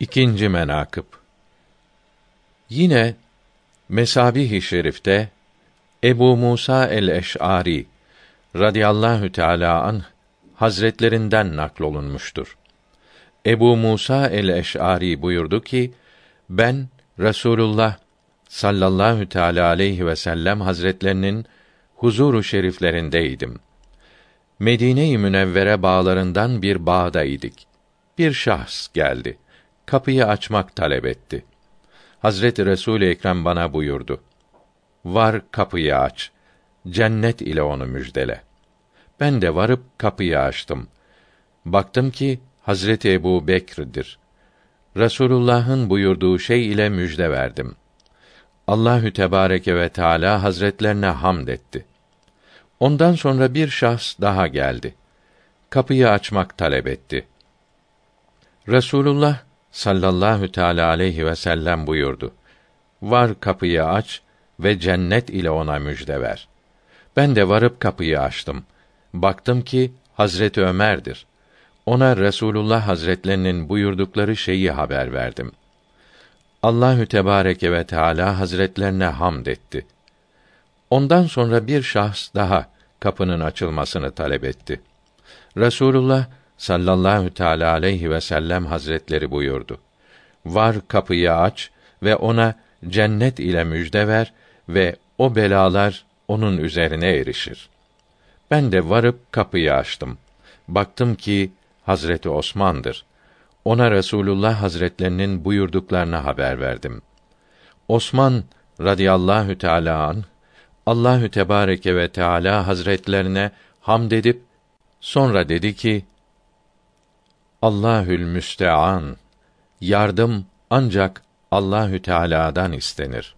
İkinci menakıb Yine Mesabih-i Şerif'te Ebu Musa el-Eş'ari radıyallahu teala anh hazretlerinden naklolunmuştur. Ebu Musa el-Eş'ari buyurdu ki ben Resulullah sallallahu teala aleyhi ve sellem hazretlerinin huzuru şeriflerindeydim. Medine-i Münevvere bağlarından bir bağdaydık. Bir şahs geldi. Kapıyı açmak talep etti. Hazreti Resul Ekrem bana buyurdu. Var kapıyı aç. Cennet ile onu müjdele. Ben de varıp kapıyı açtım. Baktım ki Hazreti Ebu Bekr'dir. Resulullah'ın buyurduğu şey ile müjde verdim. Allahü Tebareke ve Teala Hazretlerine hamd etti. Ondan sonra bir şahs daha geldi. Kapıyı açmak talep etti. Resulullah sallallahu teala aleyhi ve sellem buyurdu. Var kapıyı aç ve cennet ile ona müjde ver. Ben de varıp kapıyı açtım. Baktım ki Hazreti Ömer'dir. Ona Resulullah Hazretlerinin buyurdukları şeyi haber verdim. Allahü Tebareke ve Teala Hazretlerine hamd etti. Ondan sonra bir şahs daha kapının açılmasını talep etti. Resulullah sallallahu teala aleyhi ve sellem hazretleri buyurdu. Var kapıyı aç ve ona cennet ile müjde ver ve o belalar onun üzerine erişir. Ben de varıp kapıyı açtım. Baktım ki Hazreti Osman'dır. Ona Resulullah Hazretlerinin buyurduklarını haber verdim. Osman radıyallahu teala an Allahü Tebareke ve Teala Hazretlerine hamd edip sonra dedi ki: Allahül müstean yardım ancak Allahü Teala'dan istenir.